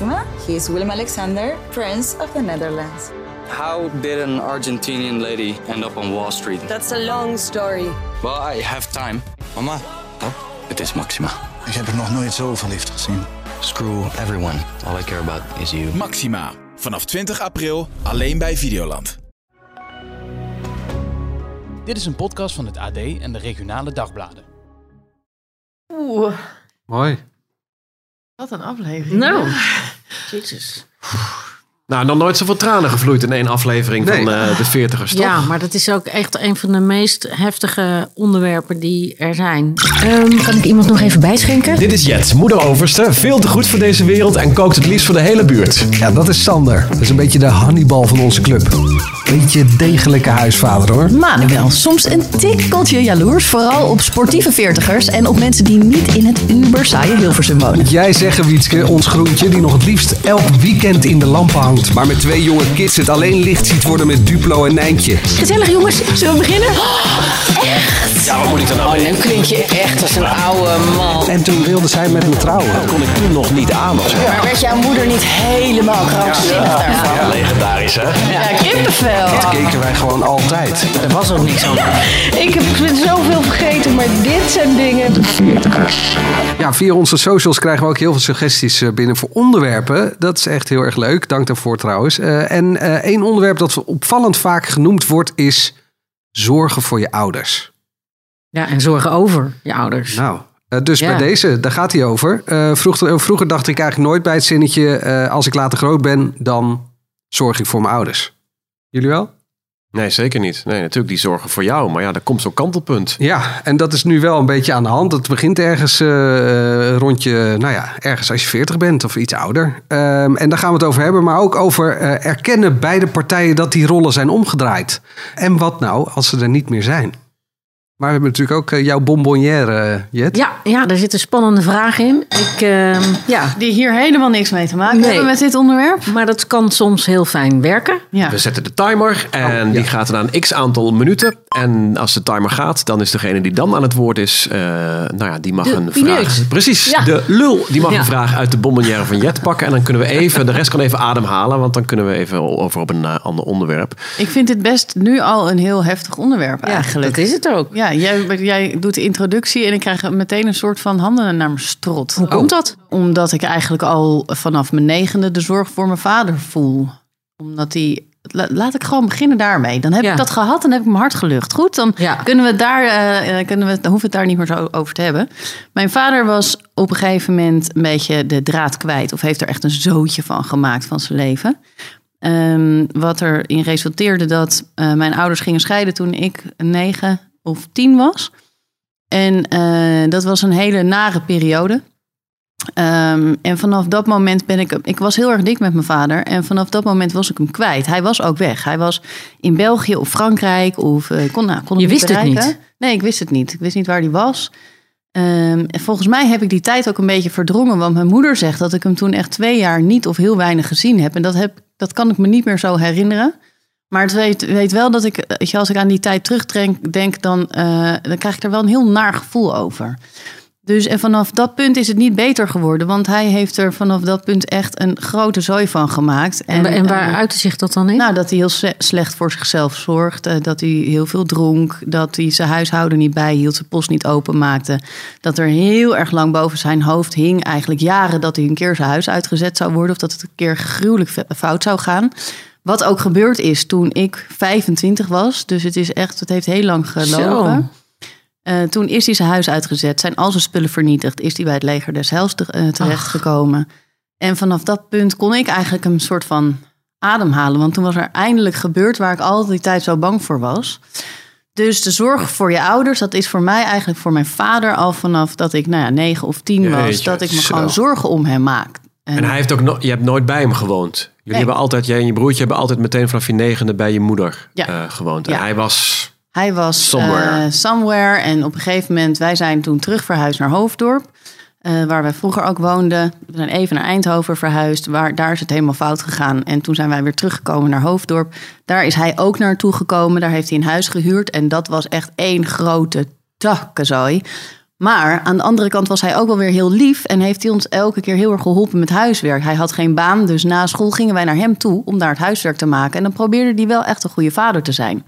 Maxima. He is Willem Alexander, Prince of the Netherlands. How did an Argentinian lady end up on Wall Street? That's a long story. Well, I have time. Mama, Oh, het is Maxima. ik heb er nog nooit zo verliefd gezien. Screw everyone. All I care about is you. Maxima. Vanaf 20 april alleen bij Videoland. Dit is een podcast van het AD en de regionale dagbladen. Oeh, Mooi. Wat een aflevering. Nou. Jezus. Nou, nog nooit zoveel tranen gevloeid in één aflevering Nee. van eh, de Veertigers, toch? Ja, maar dat is ook echt een van de meest heftige onderwerpen die er zijn. Ehm, kan ik iemand nog even bijschenken? Dit is Jet, moeder overste, veel te goed voor deze wereld en kookt het liefst voor de hele buurt. Ja, dat is Sander. Dat is een beetje de Hannibal van onze club. Beetje degelijke huisvader hoor. Manuel, soms een tikkeltje jaloers, vooral op sportieve veertigers en op mensen die niet in het uber saaie Hilversum wonen. Jij zeggen, Wietske, ons groentje die nog het liefst elk weekend in de lampen hangt. Maar met twee jonge kids het alleen licht ziet worden met Duplo en Nijntje. Gezellig jongens, zullen we beginnen? Ja, wat moet ik dan nou? nu klink je echt als een oude man. En toen wilde zij met me trouwen. Dat kon ik toen nog niet aan of zo. Maar werd jouw moeder niet helemaal krankzinnig daarvan? Legendarisch, hè? Ja, kippenvel. Dat keken wij gewoon altijd. Er was ook niks aan. Ik heb zoveel vergeten, maar dit zijn dingen. Ja, via onze socials krijgen we ook heel veel suggesties eh, binnen voor onderwerpen. Dat is echt heel erg leuk. Dank daarvoor trouwens. Eh, en eh één onderwerp dat opvallend vaak genoemd wordt is zorgen voor je ouders. Ja, en zorgen over je ouders. Nou, eh, dus Ja. bij deze, daar gaat hij over. Eh, vroeger, vroeger dacht ik eigenlijk nooit bij het zinnetje... eh, als ik later groot ben, dan zorg ik voor mijn ouders. Jullie wel? Nee, zeker niet. Nee, natuurlijk die zorgen voor jou. Maar ja, er komt zo'n kantelpunt. Ja, en dat is nu wel een beetje aan de hand. Het begint ergens eh, rond je, nou ja, ergens als je 40 bent of iets ouder. Ehm, en daar gaan we het over hebben, maar ook over eh, erkennen beide partijen dat die rollen zijn omgedraaid. En wat nou als ze er niet meer zijn? Maar we hebben natuurlijk ook eh, jouw bonbonnière, eh, Jet. Ja, ja, daar zit een spannende vraag in. Ik, ehm, ja, Die hier helemaal niks mee te maken Nee. hebben met dit onderwerp. maar dat kan soms heel fijn werken. Ja. We zetten de timer en Oh, die gaat na een x aantal minuten. En als de timer gaat, dan is degene die dan aan het woord is, eh, nou ja, die mag De een pineut. vraag. Precies, Ja. de lul. Die mag Ja. een vraag uit de bonbonnière van Jet pakken. En dan kunnen we even, de rest kan even ademhalen, want dan kunnen we even over op een eh, ander onderwerp. Ik vind dit best nu al een heel heftig onderwerp Ja, eigenlijk. dat is het ook. Ja, jij, jij doet de introductie en ik krijg meteen een soort van handen naar mijn strot. Hoe komt dat? Omdat ik eigenlijk al vanaf mijn negende de zorg voor mijn vader voel. Omdat hij. La- Laat ik gewoon beginnen daarmee. Dan heb Ja. ik dat gehad en heb ik mijn hart gelucht. Goed, dan Ja. kunnen we daar, eh, eh, kunnen we, dan hoeven we het daar niet meer zo over te hebben. Mijn vader was op een gegeven moment een beetje de draad kwijt. Of heeft er echt een zootje van gemaakt van zijn leven. Ehm, wat erin resulteerde dat eh, mijn ouders gingen scheiden toen ik negen of tien was. En dat was een hele nare periode. Ehm, en vanaf dat moment ben ik... Ik was heel erg dik met mijn vader. En vanaf dat moment was ik hem kwijt. Hij was ook weg. Hij was in België of Frankrijk. Of, eh, kon, nou, kon Je wist het niet? Nee, ik wist het niet. Ik wist niet waar hij was. Ehm, en volgens mij heb ik die tijd ook een beetje verdrongen. Want mijn moeder zegt dat ik hem toen echt twee jaar niet of heel weinig gezien heb. En dat, heb, dat kan ik me niet meer zo herinneren. Maar het weet, weet wel dat ik, als ik aan die tijd terugdenk, denk, dan, eh, dan krijg ik er wel een heel naar gevoel over. Dus en vanaf dat punt is het niet beter geworden. Want hij heeft er vanaf dat punt echt een grote zooi van gemaakt. En, en waar eh, uitte zich dat dan in? nou, dat hij heel sle- slecht voor zichzelf zorgt. eh, Dat hij heel veel dronk. Dat hij zijn huishouden niet bijhield. Zijn post niet openmaakte. Dat er heel erg lang boven zijn hoofd hing. Eigenlijk jaren dat hij een keer zijn huis uitgezet zou worden. Of dat het een keer gruwelijk fout zou gaan. Wat ook gebeurd is toen ik 25 was. Dus het is echt, het heeft heel lang gelopen. Eh, toen is hij zijn huis uitgezet. Zijn al zijn spullen vernietigd. Is hij bij het leger des Heils te- eh, terechtgekomen. En vanaf dat punt kon ik eigenlijk een soort van ademhalen. Want toen was er eindelijk gebeurd waar ik al die tijd zo bang voor was. Dus de zorg voor je ouders, dat is voor mij eigenlijk voor mijn vader al vanaf dat ik nou ja, negen of tien was. Jeetje, Dat ik me zo. gewoon zorgen om hem maak. En hij heeft ook no je hebt nooit bij hem gewoond. Jullie Nee. hebben altijd, jij en je broertje hebben altijd meteen vanaf je negende bij je moeder Ja. eh, gewoond. En Ja. hij was Hij was Somewhere. eh, somewhere. En op een gegeven moment, wij zijn toen terug verhuisd naar Hoofddorp. eh, waar wij vroeger ook woonden. We zijn even naar Eindhoven verhuisd. Waar, daar is het helemaal fout gegaan. En toen zijn wij weer teruggekomen naar Hoofddorp. Daar is hij ook naartoe gekomen. Daar heeft hij een huis gehuurd. En dat was echt één grote takkenzooi. Maar aan de andere kant was hij ook wel weer heel lief en heeft hij ons elke keer heel erg geholpen met huiswerk. Hij had geen baan, dus na school gingen wij naar hem toe om daar het huiswerk te maken. En dan probeerde hij wel echt een goede vader te zijn.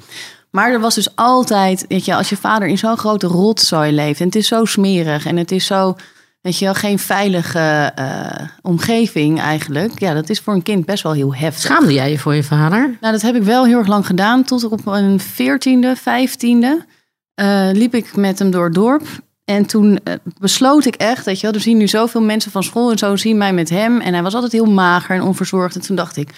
Maar er was dus altijd, weet je, als je vader in zo'n grote rotzooi leeft en het is zo smerig en het is zo, weet je wel, geen veilige eh, omgeving eigenlijk. Ja, dat is voor een kind best wel heel heftig. Schaamde jij je voor je vader? Nou, dat heb ik wel heel erg lang gedaan. Tot op een veertiende, vijftiende eh, liep ik met hem door het dorp. En toen eh, besloot ik echt, weet je wel, er zien nu zoveel mensen van school en zo zien mij met hem. En hij was altijd heel mager en onverzorgd. En toen dacht ik,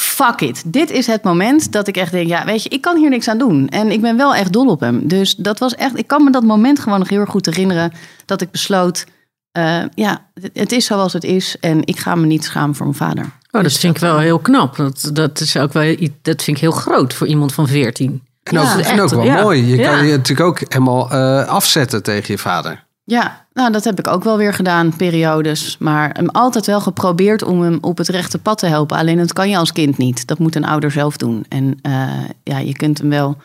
fuck it. Dit is het moment dat ik echt denk, ja, weet je, ik kan hier niks aan doen. En ik ben wel echt dol op hem. Dus dat was echt, ik kan me dat moment gewoon nog heel erg goed herinneren. Dat ik besloot, eh, ja, het, is zoals het is. En ik ga me niet schamen voor mijn vader. Oh, dat vind ik wel heel knap. Dat, dat, is ook wel, dat vind ik heel groot voor iemand van 14. En ook, Ja, en echt, ook wel ja. mooi. Je Ja. kan je natuurlijk ook helemaal eh, afzetten tegen je vader. Ja, nou, dat heb ik ook wel weer gedaan, periodes. Maar hem altijd wel geprobeerd om hem op het rechte pad te helpen. Alleen dat kan je als kind niet. Dat moet een ouder zelf doen. En eh, ja, je kunt hem wel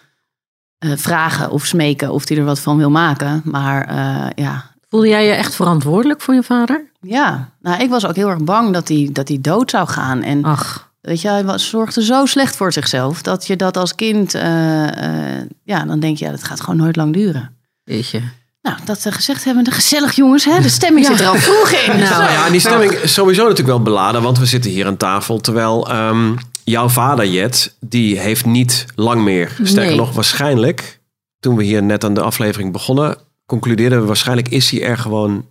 eh, vragen of smeken of hij er wat van wil maken. Maar eh, ja. Voelde jij je echt verantwoordelijk voor je vader? Ja, nou, ik was ook heel erg bang dat hij, dat hij dood zou gaan. En Ach. weet je, hij was, zorgde zo slecht voor zichzelf dat je dat als kind, ja, dan denk je, ja, dat gaat gewoon nooit lang duren. Weet je. Nou, dat eh, gezegd hebben, de gezellig jongens, hè? De stemming zit er al vroeg in. Nou ja, die stemming is sowieso natuurlijk wel beladen, want we zitten hier aan tafel. Terwijl ehm, jouw vader, Jet, die heeft niet lang meer. Sterker Nee. nog, waarschijnlijk, toen we hier net aan de aflevering begonnen, concludeerden we waarschijnlijk is hij er gewoon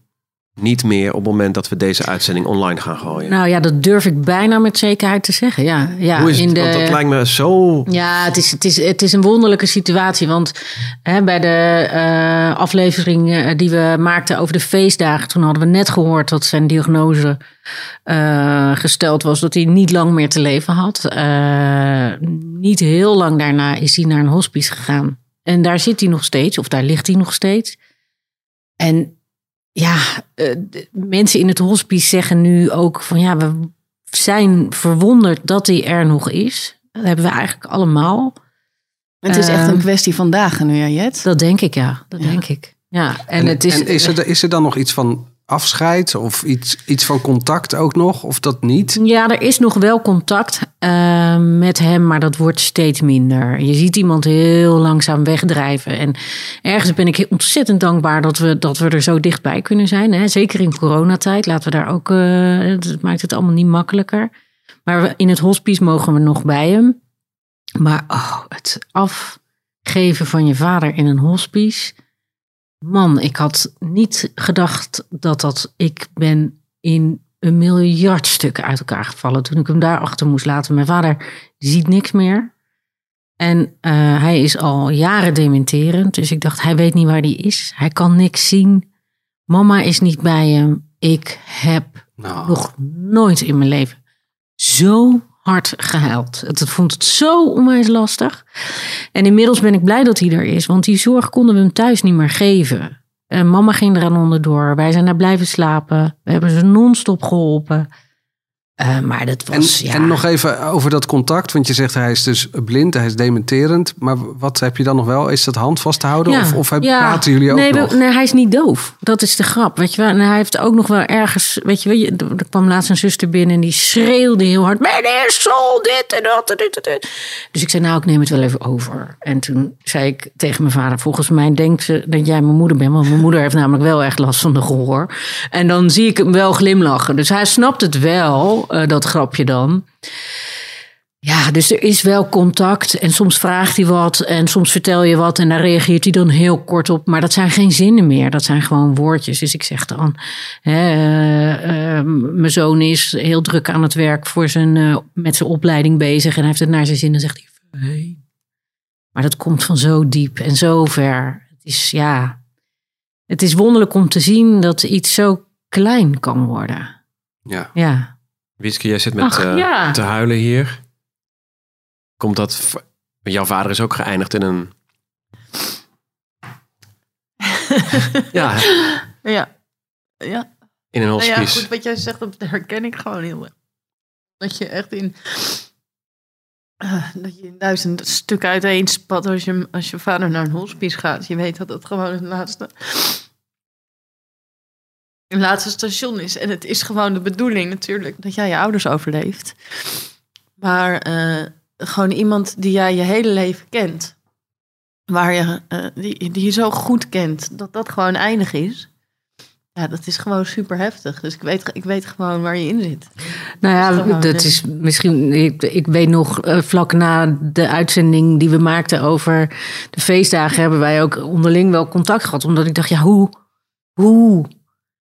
niet meer op het moment dat we deze uitzending online gaan gooien. Nou ja, dat durf ik bijna met zekerheid te zeggen. Ja, ja Hoe is het? de... Want dat lijkt me zo... Ja, het is, het, is, het is een wonderlijke situatie. Want hè, bij de eh, aflevering eh, die we maakten over de feestdagen, toen hadden we net gehoord dat zijn diagnose eh, gesteld was dat hij niet lang meer te leven had. Niet heel lang daarna is hij naar een hospice gegaan. En daar zit hij nog steeds, of daar ligt hij nog steeds. En ja, eh, de mensen in het hospice zeggen nu ook van ja, we zijn verwonderd dat hij er nog is. Dat hebben we eigenlijk allemaal. Het is echt Ehm, een kwestie van dagen nu, ja, Jet? Dat denk ik, ja. Dat denk ik. Ja, en, En, het is, en is, er, is er dan nog iets van afscheid of iets, iets van contact ook nog? Of dat niet? Ja, er is nog wel contact eh, met hem, maar dat wordt steeds minder. Je ziet iemand heel langzaam wegdrijven. En ergens ben ik ontzettend dankbaar dat we, dat we er zo dichtbij kunnen zijn. Hè? Zeker in coronatijd. Laten we daar ook. dat maakt het allemaal niet makkelijker. Maar in het hospice mogen we nog bij hem. Maar oh, het afgeven van je vader in een hospice. Man, ik had niet gedacht dat dat. Ik ben in een miljard stukken uit elkaar gevallen toen ik hem daar achter moest laten. Mijn vader ziet niks meer. En eh, hij is al jaren dementerend. Dus ik dacht, hij weet niet waar hij is. Hij kan niks zien. Mama is niet bij hem. Ik heb nog nooit in mijn leven zo hard gehuild. Het, vond het zo onwijs lastig. En inmiddels ben ik blij dat hij er is. Want die zorg konden we hem thuis niet meer geven. En mama ging eraan onderdoor. Wij zijn daar blijven slapen. We hebben ze non-stop geholpen. Eh, maar dat En, was, ja... en nog even over dat contact. Want je zegt hij is dus blind, hij is dementerend. Maar wat heb je dan nog wel? Is dat hand vast te houden? of of ja. praten jullie ook nee, we- nee, hij is niet doof. Dat is de grap. Weet je wel? En hij heeft ook nog wel ergens. Weet je wel, je- er kwam laatst een zuster binnen en die schreeuwde heel hard: Meneer Sol, dit en dat en dit en dit. Dus ik zei: Nou, ik neem het wel even over. En toen zei ik tegen mijn vader: Volgens mij denkt ze dat jij mijn moeder bent. Want mijn moeder heeft namelijk wel echt last van de gehoor. En dan zie ik hem wel glimlachen. Dus hij snapt het wel, eh, dat grapje dan. Ja, dus er is wel contact. En soms vraagt hij wat en soms vertel je wat. En daar reageert hij dan heel kort op. Maar dat zijn geen zinnen meer. Dat zijn gewoon woordjes. Dus ik zeg dan, hè, eh, eh, mijn zoon is heel druk aan het werk voor zijn, met zijn opleiding bezig. En hij heeft het naar zijn zin en zegt hij, hey. Maar dat komt van zo diep en zo ver. Het is, ja, het is wonderlijk om te zien dat iets zo klein kan worden. Ja. Ja. Wieske, jij zit met Ach, eh, ja. te huilen hier. Komt dat... Jouw vader is ook geëindigd in een... ja, Ja. Ja. in een Nou ja, hospice. goed, wat jij zegt, dat herken ik gewoon heel erg. Dat je echt in... eh, dat je in duizend stukken uiteen spat als je, als je vader naar een hospice gaat. Je weet dat dat gewoon het laatste een laatste station is. En het is gewoon de bedoeling natuurlijk dat jij je ouders overleeft. Maar eh, gewoon iemand die jij je hele leven kent. Waar je, eh, die, die je zo goed kent, dat dat gewoon eindig is. Ja, dat is gewoon super heftig. Dus ik weet, ik weet gewoon waar je in zit. Nou ja, Dat is gewoon, dat eh, is misschien. Ik, ik weet nog, vlak na de uitzending die we maakten over de feestdagen, hebben wij ook onderling wel contact gehad. Omdat ik dacht, ja, hoe, hoe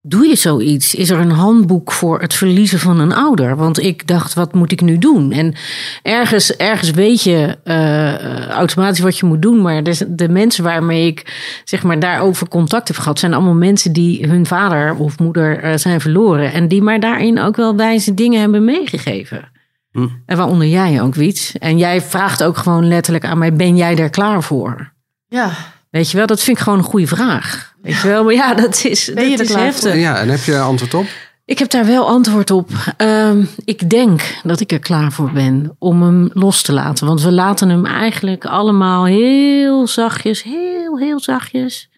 doe je zoiets? Is er een handboek voor het verliezen van een ouder? Want ik dacht, wat moet ik nu doen? En ergens, ergens weet je eh, automatisch wat je moet doen. Maar de, de mensen waarmee ik zeg maar, daarover contact heb gehad, zijn allemaal mensen die hun vader of moeder eh, zijn verloren. En die maar daarin ook wel wijze dingen hebben meegegeven. Hm. En waaronder jij ook, Wiets. En jij vraagt ook gewoon letterlijk aan mij: ben jij daar klaar voor? Ja, Weet je wel, dat vind ik gewoon een goede vraag. Weet je wel, maar ja, dat is, Ben je dat is heftig. Ja, en heb je antwoord op? Ik heb daar wel antwoord op. Ehm, ik denk dat ik er klaar voor ben om hem los te laten. Want we laten hem eigenlijk allemaal heel zachtjes, heel, heel zachtjes.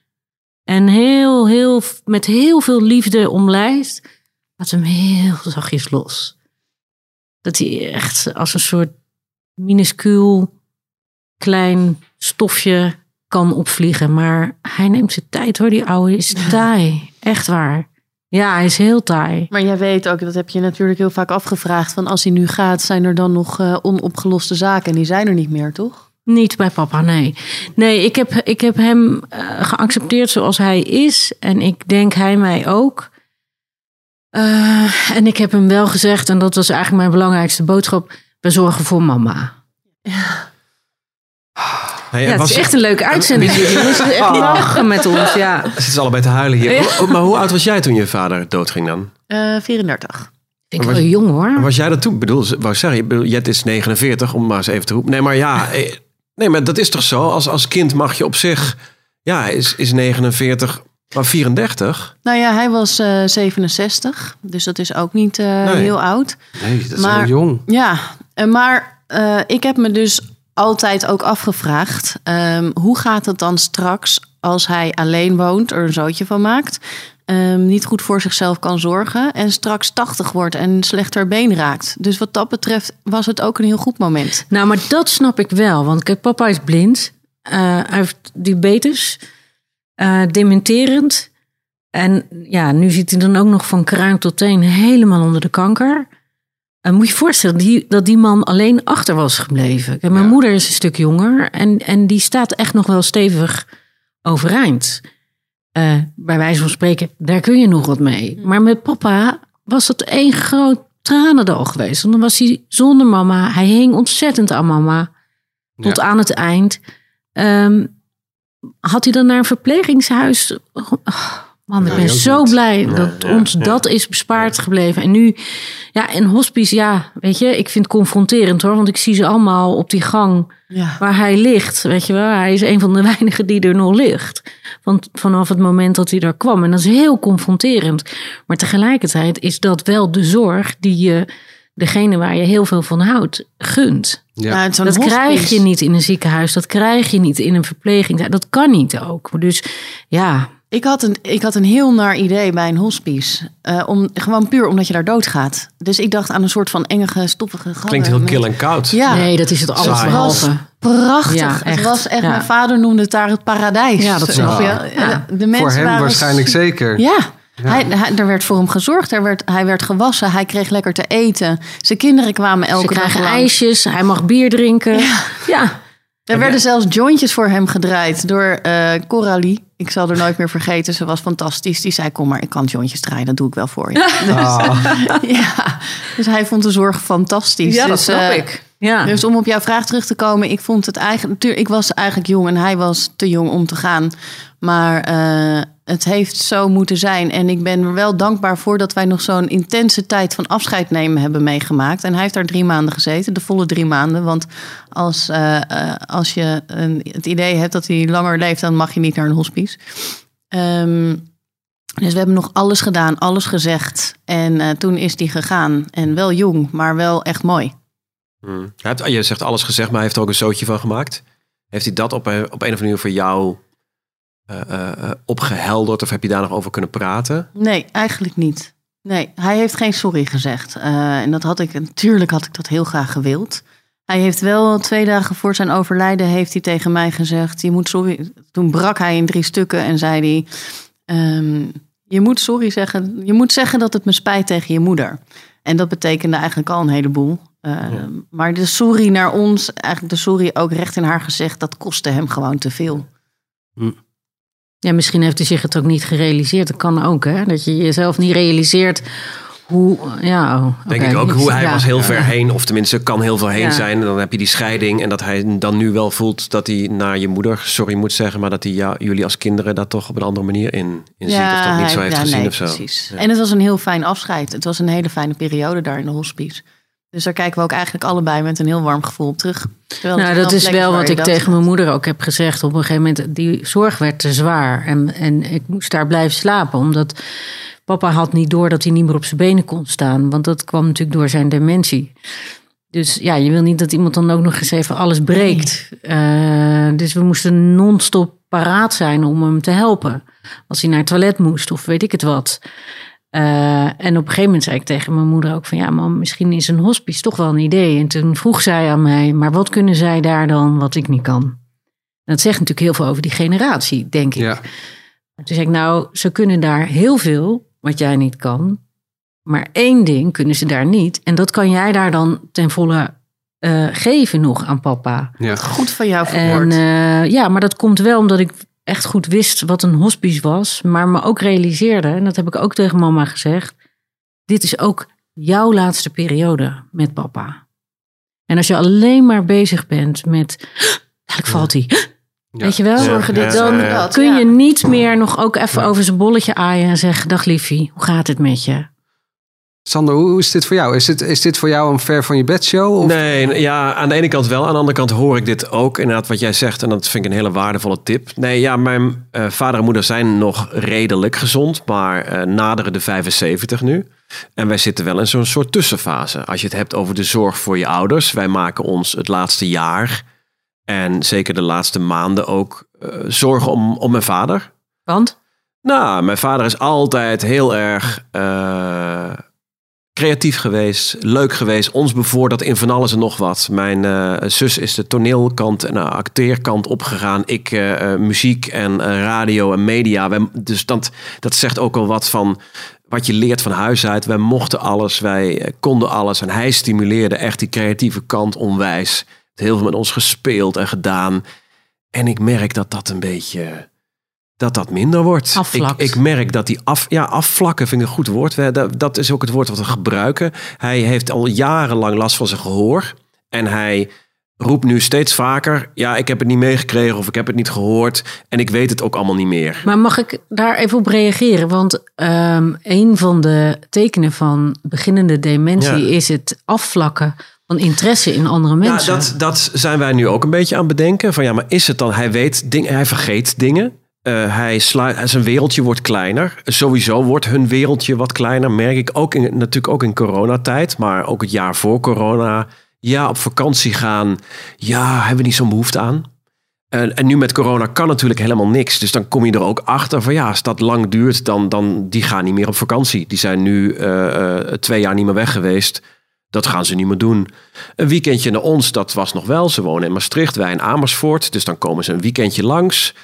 En heel, heel, met heel veel liefde omlijst. Laat hem heel zachtjes los. Dat hij echt als een soort minuscuul klein stofje kan opvliegen. Maar hij neemt zijn tijd hoor, die oude is taai. Echt waar. Ja, hij is heel taai. maar jij weet ook, dat heb je natuurlijk heel vaak afgevraagd. Van als hij nu gaat, zijn er dan nog eh, onopgeloste zaken? En die zijn er niet meer, toch? Niet bij papa, nee. Nee, ik heb, ik heb hem eh, geaccepteerd zoals hij is. En ik denk hij mij ook. Eh, en ik heb hem wel gezegd, en dat was eigenlijk mijn belangrijkste boodschap. We zorgen voor mama. Hey, Ja, het was- is echt een leuke uitzending. Jullie moesten echt lachen met ons, ja. Zitten ze allebei te huilen hier. Ja. Maar hoe oud was jij toen je vader doodging dan? Eh 34. Vind ik wel jong hoor. Was jij dat toen? Ik bedoel, ze- wou zeggen, Jet is 49, om maar eens even te roepen. Nee, maar ja, eh, nee, maar dat is toch zo? Als, als kind mag je op zich, ja, is, is 49, maar 34? Nou ja, hij was eh 67. Dus dat is ook niet eh, Nee. heel oud. Nee, dat is Maar- heel jong. Ja, maar eh, ik heb me dus altijd ook afgevraagd... ehm, hoe gaat het dan straks als hij alleen woont, er een zootje van maakt... ehm, niet goed voor zichzelf kan zorgen... en straks 80 wordt en slechter been raakt. Dus wat dat betreft was het ook een heel goed moment. Nou, maar dat snap ik wel. Want kijk, papa is blind. Eh, hij heeft diabetes. eh, dementerend. En ja, nu zit hij dan ook nog van kruin tot teen helemaal onder de kanker. En moet je je voorstellen die, dat die man alleen achter was gebleven. Kijk, mijn moeder is een stuk jonger. En, en die staat echt nog wel stevig overeind. Eh, bij wijze van spreken, daar kun je nog wat mee. Maar met papa was dat één groot tranendal geweest. Want dan was hij zonder mama. Hij hing ontzettend aan mama. Tot aan het eind. Ehm, had hij dan naar een verplegingshuis? Oh, man, ik ben zo blij dat ja, ons ja. dat is bespaard gebleven. En nu, ja, en hospice, ja, weet je, ik vind het confronterend hoor. Want ik zie ze allemaal op die gang Ja. waar hij ligt. Weet je wel, hij is een van de weinigen die er nog ligt. Want vanaf het moment dat hij er kwam. En dat is heel confronterend. Maar tegelijkertijd is dat wel de zorg die je, degene waar je heel veel van houdt, gunt. Ja, dat hospice. krijg je niet in een ziekenhuis. Dat krijg je niet in een verpleging. Dat kan niet ook. Dus ja, Ik had, een, ik had een heel naar idee bij een hospice. Eh, om, gewoon puur omdat je daar doodgaat. Dus ik dacht aan een soort van enge, stoffige gangen. Klinkt heel met- kil en koud. Ja. nee, dat is het alles Saai. behalve. Prachtig. Ja, het was echt, Ja. mijn vader noemde het daar het paradijs. Ja, dat snap je. Ja. De mensen Voor hem waren waarschijnlijk zeker. Ja. Hij, hij, er werd voor hem gezorgd. Er werd, hij werd gewassen. Hij kreeg lekker te eten. Zijn kinderen kwamen Ze elke dag krijgen lang. ijsjes. Hij mag bier drinken. Ja. Er werden zelfs jointjes voor hem gedraaid door eh Coralie. Ik zal er nooit meer vergeten. Ze was fantastisch. Die zei, kom maar, ik kan jointjes draaien. Dat doe ik wel voor je. Dus, ja. dus hij vond de zorg fantastisch. Ja, dat dus, snap eh, ik. Ja. Dus om op jouw vraag terug te komen, ik vond het eigenlijk. natuurlijk, Ik was eigenlijk jong en hij was te jong om te gaan. Maar eh, het heeft zo moeten zijn. En ik ben er wel dankbaar voor dat wij nog zo'n intense tijd van afscheid nemen hebben meegemaakt. En hij heeft daar drie maanden gezeten, de volle drie maanden. Want als, eh, eh, als je een, het idee hebt dat hij langer leeft, dan mag je niet naar een hospice. Ehm, dus we hebben nog alles gedaan, alles gezegd. En eh, toen is hij gegaan. En wel jong, maar wel echt mooi. Hmm. Je zegt alles gezegd, maar hij heeft er ook een zootje van gemaakt. Heeft hij dat op een, op een of andere manier voor jou opgehelderd of heb je daar nog over kunnen praten? Nee, eigenlijk niet. Nee, hij heeft geen sorry gezegd. Eh, en dat had ik, natuurlijk had ik dat heel graag gewild. Hij heeft wel twee dagen voor zijn overlijden heeft hij tegen mij gezegd: je moet sorry. Toen brak hij in drie stukken en zei hij: ehm, je moet sorry zeggen. Je moet zeggen dat het me spijt tegen je moeder. En dat betekende eigenlijk al een heleboel. Uh, Maar de sorry naar ons, eigenlijk de sorry ook recht in haar gezicht, dat kostte hem gewoon te veel. Ja, misschien heeft hij zich het ook niet gerealiseerd. Dat kan ook, hè? Dat je jezelf niet realiseert hoe... Ja, oh, Denk ik ook. Hoe hij Ja. was heel ver heen, of tenminste kan heel veel heen Ja. zijn. En dan heb je die scheiding. En dat hij dan nu wel voelt dat hij naar je moeder sorry moet zeggen. Maar dat hij jou- jullie als kinderen daar toch op een andere manier in, in ziet. Of dat niet zo heeft ja, gezien nee, of zo. Precies. Ja. En het was een heel fijn afscheid. Het was een hele fijne periode daar in de hospice. Dus daar kijken we ook eigenlijk allebei met een heel warm gevoel op terug. Terwijl Nou, dat is wel wat ik tegen mijn moeder ook heb gezegd. Op een gegeven moment, die zorg werd te zwaar. En, en ik moest daar blijven slapen. Omdat papa had niet door dat hij niet meer op zijn benen kon staan. Want dat kwam natuurlijk door zijn dementie. Dus ja, je wil niet dat iemand dan ook nog eens even alles breekt. Eh, dus we moesten non-stop paraat zijn om hem te helpen. Als hij naar het toilet moest of weet ik het wat. Eh, en op een gegeven moment zei ik tegen mijn moeder ook van ja, mam, misschien is een hospice toch wel een idee. En toen vroeg zij aan mij, maar wat kunnen zij daar dan wat ik niet kan? En dat zegt natuurlijk heel veel over die generatie, denk ik. Ja. Toen zei ik, nou, ze kunnen daar heel veel wat jij niet kan. Maar één ding kunnen ze daar niet. En dat kan jij daar dan ten volle eh, geven nog aan papa. Ja. Goed van jou En verwoord. eh, ja, maar dat komt wel omdat ik echt goed wist wat een hospice was. Maar me ook realiseerde, en dat heb ik ook tegen mama gezegd. Dit is ook jouw laatste periode met papa. En als je alleen maar bezig bent met. Dadelijk valt hij. Weet je wel? Zorgen dit, dan kun je niet meer nog ook even over zijn bolletje aaien en zeggen: Dag liefie, hoe gaat het met je? Sander, hoe is dit voor jou? Is dit, is dit voor jou een ver van je bed show? Of? Nee, ja, aan de ene kant wel. Aan de andere kant hoor ik dit ook. Inderdaad, wat jij zegt. En dat vind ik een hele waardevolle tip. Nee, ja, mijn eh, vader en moeder zijn nog redelijk gezond. Maar eh, naderen de 75 nu. En wij zitten wel in zo'n soort tussenfase. Als je het hebt over de zorg voor je ouders. Wij maken ons het laatste jaar. En zeker de laatste maanden ook eh, zorgen om, om mijn vader. Want? Nou, mijn vader is altijd heel erg eh, creatief geweest, leuk geweest. Ons bevorderd in van alles en nog wat. Mijn eh, zus is de toneelkant en de acteerkant opgegaan. Ik eh, eh, muziek en eh, radio en media. Wij, dus dat, dat zegt ook al wat van wat je leert van huis uit. Wij mochten alles, wij eh, konden alles. En hij stimuleerde echt die creatieve kant onwijs. Heel veel met ons gespeeld en gedaan. En ik merk dat dat een beetje dat dat minder wordt. Ik, ik merk dat die af, ja, afvlakken vind ik een goed woord. We- Dat, dat is ook het woord wat we gebruiken. Hij heeft al jarenlang last van zijn gehoor. En hij roept nu steeds vaker... ja, ik heb het niet meegekregen of ik heb het niet gehoord... en ik weet het ook allemaal niet meer. Maar mag ik daar even op reageren? Want ehm, een van de tekenen van beginnende dementie Ja. is het afvlakken van interesse in andere mensen. Ja, dat, dat zijn wij nu ook een beetje aan het bedenken. Van ja, maar is het dan... Hij weet dingen, hij vergeet dingen. Eh, hij sluit, zijn wereldje wordt kleiner. Sowieso wordt hun wereldje wat kleiner. Merk ik ook in, natuurlijk ook in coronatijd. Maar ook het jaar voor corona. Ja, op vakantie gaan. Ja, hebben we niet zo'n behoefte aan. En, en nu met corona kan natuurlijk helemaal niks. Dus dan kom je er ook achter van ja, als dat lang duurt, dan, dan die gaan niet meer op vakantie. Die zijn nu eh, eh, twee jaar niet meer weg geweest. Dat gaan ze niet meer doen. Een weekendje naar ons, dat was nog wel. Ze wonen in Maastricht, wij in Amersfoort. Dus dan komen ze een weekendje langs.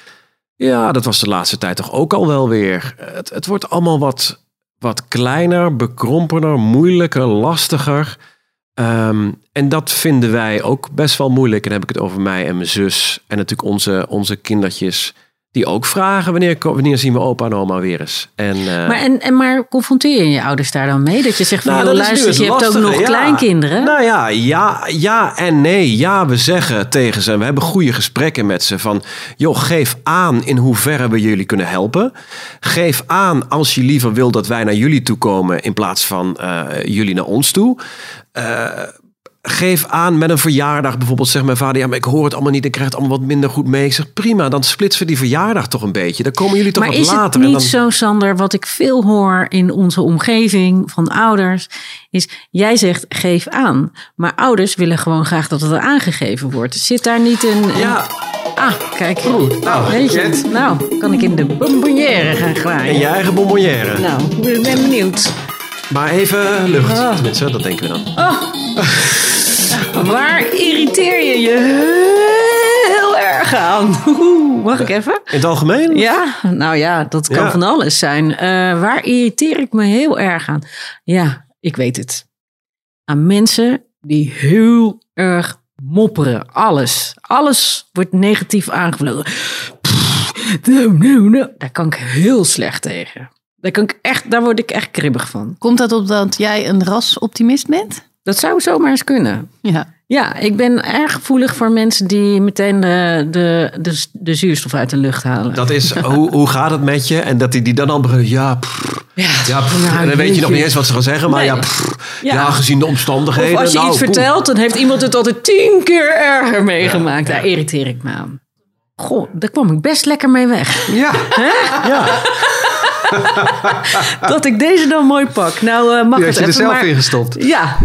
Ja, dat was de laatste tijd toch ook al wel weer. Het, het wordt allemaal wat, wat kleiner, bekrompener, moeilijker, lastiger. Ehm, en dat vinden wij ook best wel moeilijk. En dan heb ik het over mij en mijn zus. En natuurlijk onze, onze kindertjes. Die ook vragen wanneer, wanneer zien we opa en oma weer eens. En, eh, Maar, en, en maar confronteer je je ouders daar dan mee? Dat je zegt van, Nou, joh, dat is nu luister, het je hebt ook nog ja. kleinkinderen. Nou ja, ja, ja en nee. Ja, we zeggen tegen ze, we hebben goede gesprekken met ze van, joh, geef aan in hoeverre we jullie kunnen helpen. Geef aan als je liever wil dat wij naar jullie toe komen in plaats van eh, jullie naar ons toe. Eh, geef aan met een verjaardag bijvoorbeeld. Zegt mijn vader, ja, maar ik hoor het allemaal niet. Ik krijg het allemaal wat minder goed mee. Ik zeg, prima, dan splitsen we die verjaardag toch een beetje. Dan komen jullie toch maar wat is het later. niet en dan... zo, Sander, wat ik veel hoor in onze omgeving van ouders, is jij zegt geef aan. Maar ouders willen gewoon graag dat het aangegeven wordt. Zit daar niet een... een- Ja, Ah, kijk. nou, Weet je, Jet. nou, kan ik in de bonbonnière gaan graaien. En je eigen bonbonnière. Nou, ik ben benieuwd. Maar even lucht. Tenminste, dat denken we dan. Waar irriteer je je heel erg aan? Mag ik even? In het algemeen? Ja, nou ja, dat kan Ja. van alles zijn. Eh, waar irriteer ik me heel erg aan? Ja, ik weet het. Aan mensen die heel erg mopperen. Alles. Alles wordt negatief aangevlogen. Nou, nou, nou. Daar kan ik heel slecht tegen. Daar, kan ik echt, daar word ik echt kribbig van. Komt dat op dat jij een rasoptimist bent? Dat zou zomaar eens kunnen. Ja. Ja, ik ben erg gevoelig voor mensen die meteen de, de, de, de zuurstof uit de lucht halen. Dat is, hoe, hoe gaat het met je? En dat die, die dan al beginnen, ja, pff, ja, ja pff. nou, en dan weet je nog niet eens wat ze gaan zeggen. Maar Nee. ja, pff, Ja. ja. gezien de omstandigheden. Of als je nou, iets poeh. vertelt, dan heeft iemand het altijd tien keer erger meegemaakt. Daar irriteer ik me aan. Goh, daar kwam ik best lekker mee weg. Ja. Ja. Dat ik deze dan mooi pak. Nou, eh, mag Die het had je er even zelf maar... in gestopt. Ja.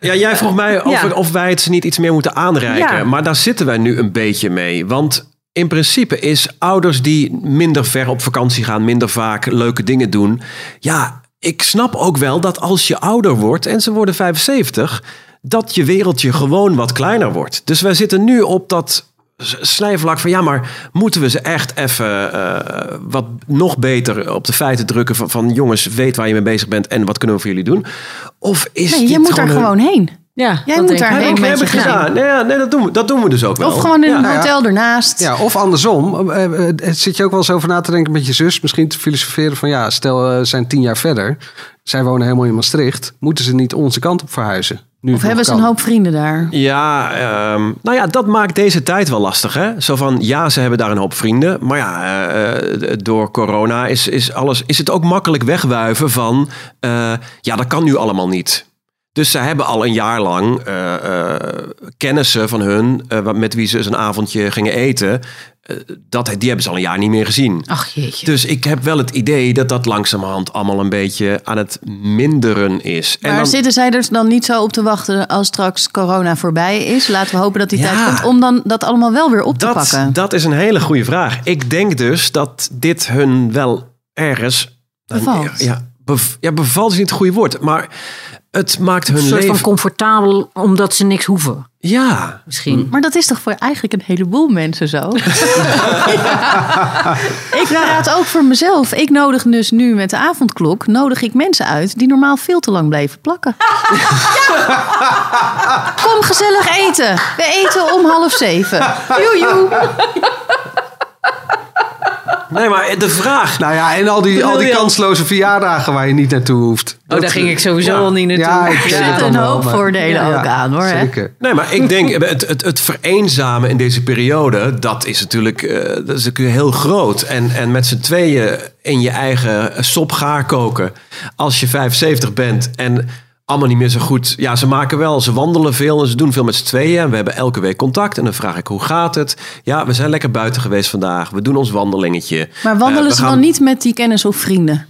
Ja, jij vroeg mij of, Ja. of wij het ze niet iets meer moeten aanreiken. Ja. Maar daar zitten wij nu een beetje mee. Want in principe is ouders die minder ver op vakantie gaan, minder vaak leuke dingen doen. Ja, ik snap ook wel dat als je ouder wordt en ze worden 75, dat je wereldje gewoon wat kleiner wordt. Dus wij zitten nu op dat snijvlak van ja, maar moeten we ze echt even eh, wat nog beter op de feiten drukken van, van jongens, weet waar je mee bezig bent en wat kunnen we voor jullie doen? Of is Nee, je dit moet daar een- gewoon heen. Ja, Jij dat moet heb ik gezin. gedaan. Nee, ja, nee dat, doen we, dat doen we dus ook wel. Of gewoon in een Ja. hotel ernaast. Ja, of andersom. Eh, eh, eh, zit je ook wel eens over na te denken met je zus? Misschien te filosoferen van ja, stel ze zijn tien jaar verder. Zij wonen helemaal in Maastricht. Moeten ze niet onze kant op verhuizen? Nu Of hebben ze een hoop vrienden daar? Ja, ehm, nou ja, dat maakt deze tijd wel lastig. Hè? Zo van, ja, ze hebben daar een hoop vrienden. Maar ja, eh, eh, door corona is, is, alles, is het ook makkelijk wegwuiven van... eh, ja, dat kan nu allemaal niet. Dus ze hebben al een jaar lang eh, kennissen van hun... wa- met wie ze eens een avondje gingen eten... dat, die hebben ze al een jaar niet meer gezien. Ach jeetje. Dus ik heb wel het idee dat dat langzamerhand allemaal een beetje aan het minderen is. En Maar dan- zitten zij er dan niet zo op te wachten als straks corona voorbij is? Laten we hopen dat die Ja. tijd komt om dan dat allemaal wel weer op te pakken. dat is een hele goede vraag. Ik denk dus dat dit hun wel ergens... Bevalt. Ja, bev- ja, bevalt is niet het goede woord. Maar het maakt hun Een soort leven... van comfortabel, omdat ze niks hoeven. Ja, Misschien. Maar dat is toch voor eigenlijk een heleboel mensen zo? Ja. Ik praat ook voor mezelf. Ik nodig dus nu met de avondklok nodig ik mensen uit die normaal veel te lang bleven plakken. Kom gezellig eten. We eten om half zeven. Joejoe. Nee, maar de vraag... Nou ja, en al die, al die kansloze verjaardagen waar je niet naartoe hoeft. Oh, daar ging ik sowieso ja. al niet naartoe. Ja, ik Er zitten een hoop maar- voordelen Ja, ook aan hoor. hè? Zeker. Nee, maar ik denk, het, het, het vereenzamen in deze periode, dat is natuurlijk eh, dat is natuurlijk heel groot. En, en met z'n tweeën in je eigen sop gaar koken. Als je 75 bent en allemaal niet meer zo goed. Ja, ze maken wel, ze wandelen veel en ze doen veel met z'n tweeën. En we hebben elke week contact. En dan vraag ik, hoe gaat het? Ja, we zijn lekker buiten geweest vandaag. We doen ons wandelingetje. Maar wandelen Eh, ze gaan- dan niet met die kennis of vrienden?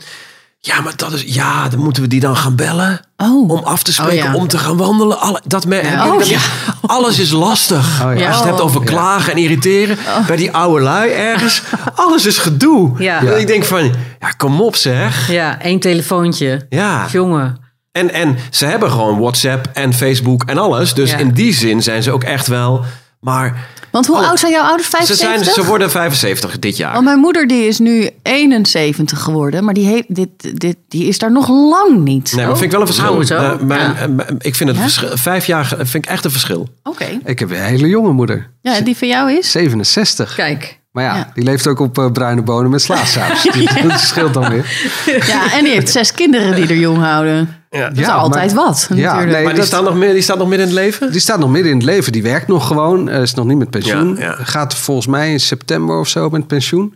Ja, maar dat is, ja, dan moeten we die dan gaan bellen. Oh. Om af te spreken, Oh, ja. om te gaan wandelen. Alle, dat me, jullie Oh, ja. Alles is lastig. Oh, ja. Als je het hebt over klagen en irriteren. Bij die oude lui ergens. Alles is gedoe. Ja. Ik denk van, ja, kom op zeg. Ja, één telefoontje. Ja. Jongen. En, en ze hebben gewoon WhatsApp en Facebook en alles. Dus Ja. in die zin zijn ze ook echt wel... Maar Want hoe Alle- oud zijn jouw ouders? ze, 75? zijn, ze worden 75 dit jaar. Want mijn moeder die is nu 71 geworden, maar die, heeft, dit, dit, die is daar nog lang niet. Nee, maar vind ik wel een verschil. Eh, mijn- Ja. eh, ik vind het verschil, vijf jaar vind ik echt een verschil. Oké. Ik heb een hele jonge moeder. Ja, die van jou is? 67. Kijk. Maar ja, Ja. die leeft ook op eh, bruine bonen met slaasaus. Dat scheelt dan weer. Ja, en die heeft zes kinderen die er jong houden. Ja. Dat is altijd wat, Ja, natuurlijk. nee, Maar die dat- staat, nog meer, die staat nog midden in het leven? Die staat nog midden in het leven. Die werkt nog gewoon. eh, is nog niet met pensioen. Ja, ja. Gaat volgens mij in september of zo met pensioen.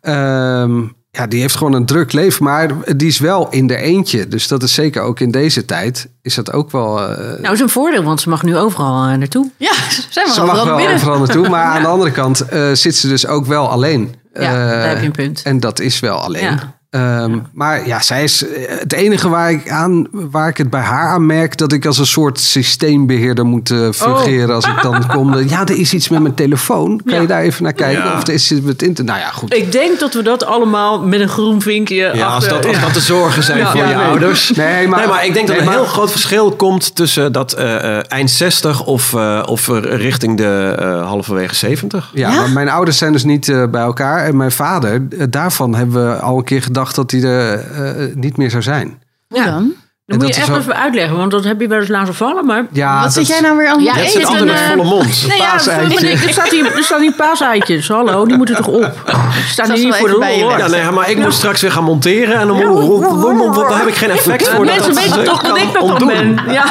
Ehm, ja, die heeft gewoon een druk leven. Maar die is wel in de eentje. Dus dat is zeker ook in deze tijd. Is dat ook wel... eh, Nou, is een voordeel, want ze mag nu overal eh, naartoe. Ja, zijn we ze mag wel binnen. overal naartoe. Maar aan de andere kant eh, zit ze dus ook wel alleen. Ja, daar heb je een punt. En dat is wel alleen. Ja. Ehm, Maar ja, zij is eh, het enige waar ik, aan, waar ik het bij haar aan merk... dat ik als een soort systeembeheerder moet eh, fungeren als ik dan kom. Ja, er is iets met mijn telefoon. Kan je daar even naar kijken? Ja. Of er is iets met internet? Nou ja, goed. Ik denk dat we dat allemaal met een groen vinkje Ja, als dat, als dat de zorgen zijn Ja, voor ja, je nee. ouders. Nee, maar- ik denk dat er een heel groot verschil komt tussen dat eh, eh, eind 60 of, eh, of richting de eh, halverwege 70. Ja, maar mijn ouders zijn dus niet bij elkaar. En mijn vader, daarvan hebben we al een keer gedacht dat hij er eh, niet meer zou zijn. Ja. dan? Dat moet dat je echt ook- even uitleggen, want dat heb je wel eens laten vallen. Maar Ja, Wat zit jij nou weer aan Ja, het Je ik zit eten? met een, volle mond. Nee, ja, er, staan hier, er staan hier paaseitjes. Hallo, die moeten toch op? Staan hier voor de lol. Ja, nee, maar ik moet straks weer gaan monteren en dan, moet- dan heb ik geen effect voor dat Mensen weten eh, toch dat ik dat dan ben. Ja.